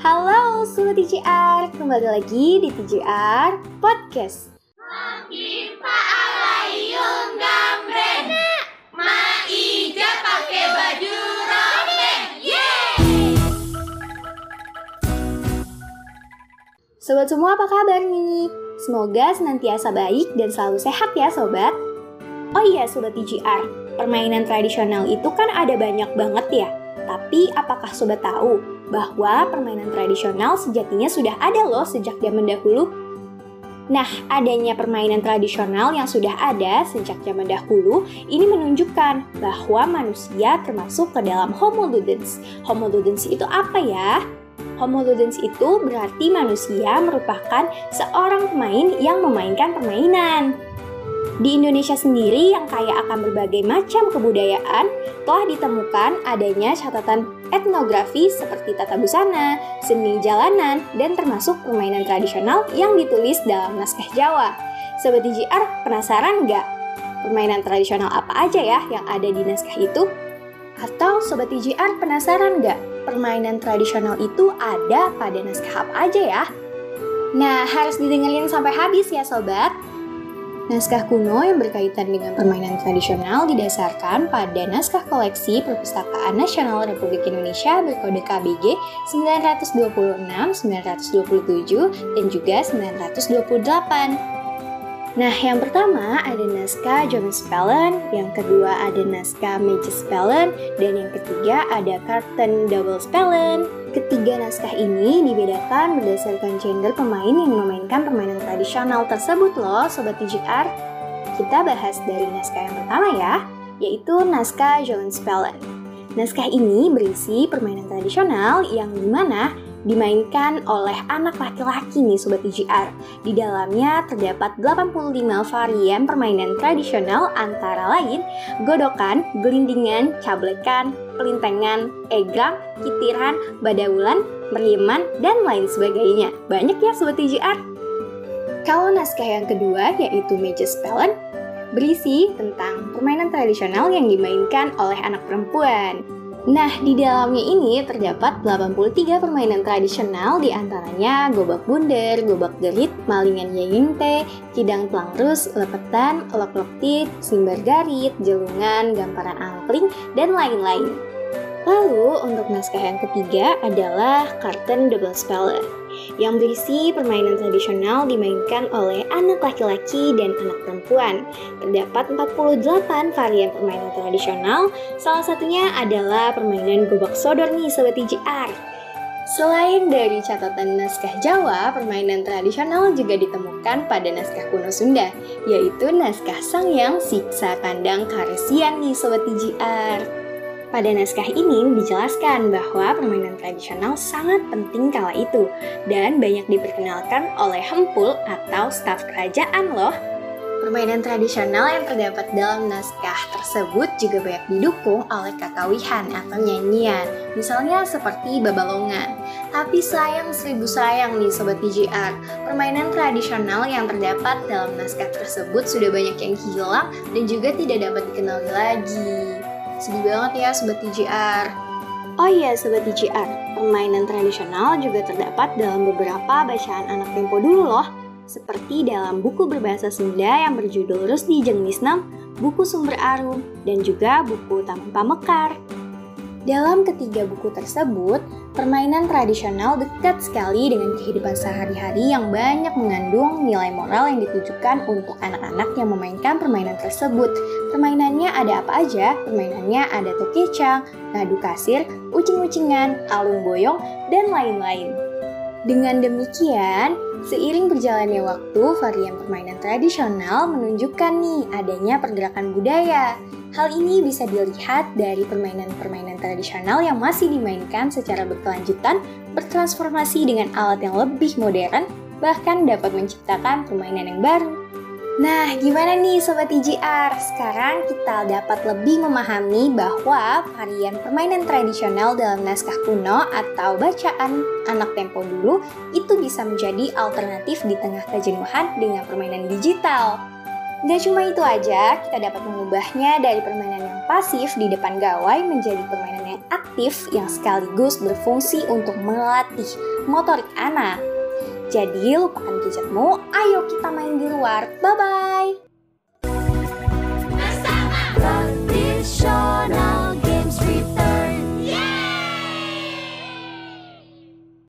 Halo Sobat TJR, kembali lagi di TJR Podcast. Gambre Ma Ija pakai baju robek Yeay Sobat semua apa kabar nih? Semoga senantiasa baik dan selalu sehat ya sobat. Oh iya sobat TJR, permainan tradisional itu kan ada banyak banget ya. Tapi apakah sobat tahu bahwa permainan tradisional sejatinya sudah ada loh sejak zaman dahulu. Nah, adanya permainan tradisional yang sudah ada sejak zaman dahulu ini menunjukkan bahwa manusia termasuk ke dalam Homo ludens. Homo ludens itu apa ya? Homo ludens itu berarti manusia merupakan seorang pemain yang memainkan permainan. Di Indonesia sendiri yang kaya akan berbagai macam kebudayaan, telah ditemukan adanya catatan etnografi seperti tata busana, seni jalanan, dan termasuk permainan tradisional yang ditulis dalam naskah Jawa. Sobat DJR, penasaran nggak? Permainan tradisional apa aja ya yang ada di naskah itu? Atau Sobat DJR penasaran nggak? Permainan tradisional itu ada pada naskah apa aja ya? Nah, harus didengerin sampai habis ya Sobat. Naskah kuno yang berkaitan dengan permainan tradisional didasarkan pada naskah koleksi Perpustakaan Nasional Republik Indonesia berkode KBG 926, 927, dan juga 928. Nah, yang pertama ada naskah John Spellen, yang kedua ada naskah Magic Spellen, dan yang ketiga ada Carton Double Spellen. Ketiga naskah ini dibedakan berdasarkan gender pemain yang memainkan permainan tradisional tersebut loh Sobat TJR. Kita bahas dari naskah yang pertama ya, yaitu naskah John Spellen. Naskah ini berisi permainan tradisional yang di mana dimainkan oleh anak laki-laki nih Sobat TJR. Di dalamnya terdapat 85 varian permainan tradisional antara lain godokan, gelindingan, cablekan, pelintengan, egrang, kitiran, badaulan, meriman, dan lain sebagainya. Banyak ya Sobat TJR. Kalau naskah yang kedua yaitu Magic Spellen, berisi tentang permainan tradisional yang dimainkan oleh anak perempuan. Nah, di dalamnya ini terdapat 83 permainan tradisional di antaranya gobak bunder, gobak gerit, malingan yayinte, kidang pelangrus, lepetan, olok-olok simbar garit, jelungan, gamparan angkling, dan lain-lain. Lalu, untuk naskah yang ketiga adalah Carton Double Speller yang berisi permainan tradisional dimainkan oleh anak laki-laki dan anak perempuan. Terdapat 48 varian permainan tradisional, salah satunya adalah permainan gobak sodor nih Sobat TJR. Selain dari catatan naskah Jawa, permainan tradisional juga ditemukan pada naskah kuno Sunda, yaitu naskah Sangyang Siksa Kandang Karesian nih Sobat TJR. Pada naskah ini dijelaskan bahwa permainan tradisional sangat penting kala itu dan banyak diperkenalkan oleh hempul atau staf kerajaan loh. Permainan tradisional yang terdapat dalam naskah tersebut juga banyak didukung oleh kakawihan atau nyanyian, misalnya seperti babalongan. Tapi sayang seribu sayang nih Sobat TJR, permainan tradisional yang terdapat dalam naskah tersebut sudah banyak yang hilang dan juga tidak dapat dikenali lagi. Sedih banget ya Sobat TJR. Oh iya Sobat TJR, permainan tradisional juga terdapat dalam beberapa bacaan anak tempo dulu loh. Seperti dalam buku berbahasa Sunda yang berjudul Rusdi Jeng buku Sumber Arum, dan juga buku Taman Pamekar. Dalam ketiga buku tersebut, permainan tradisional dekat sekali dengan kehidupan sehari-hari yang banyak mengandung nilai moral yang ditujukan untuk anak-anak yang memainkan permainan tersebut. Permainannya ada apa aja? Permainannya ada tokecang, ngadu kasir, ucing-ucingan, alung boyong, dan lain-lain. Dengan demikian, seiring berjalannya waktu, varian permainan tradisional menunjukkan nih adanya pergerakan budaya. Hal ini bisa dilihat dari permainan-permainan tradisional yang masih dimainkan secara berkelanjutan, bertransformasi dengan alat yang lebih modern, bahkan dapat menciptakan permainan yang baru. Nah, gimana nih Sobat TJR? Sekarang kita dapat lebih memahami bahwa varian permainan tradisional dalam naskah kuno atau bacaan anak tempo dulu itu bisa menjadi alternatif di tengah kejenuhan dengan permainan digital. Gak cuma itu aja, kita dapat mengubahnya dari permainan yang pasif di depan gawai menjadi permainan yang aktif yang sekaligus berfungsi untuk melatih motorik anak. Jadi lupakan gadgetmu, ayo kita main di luar. Bye-bye!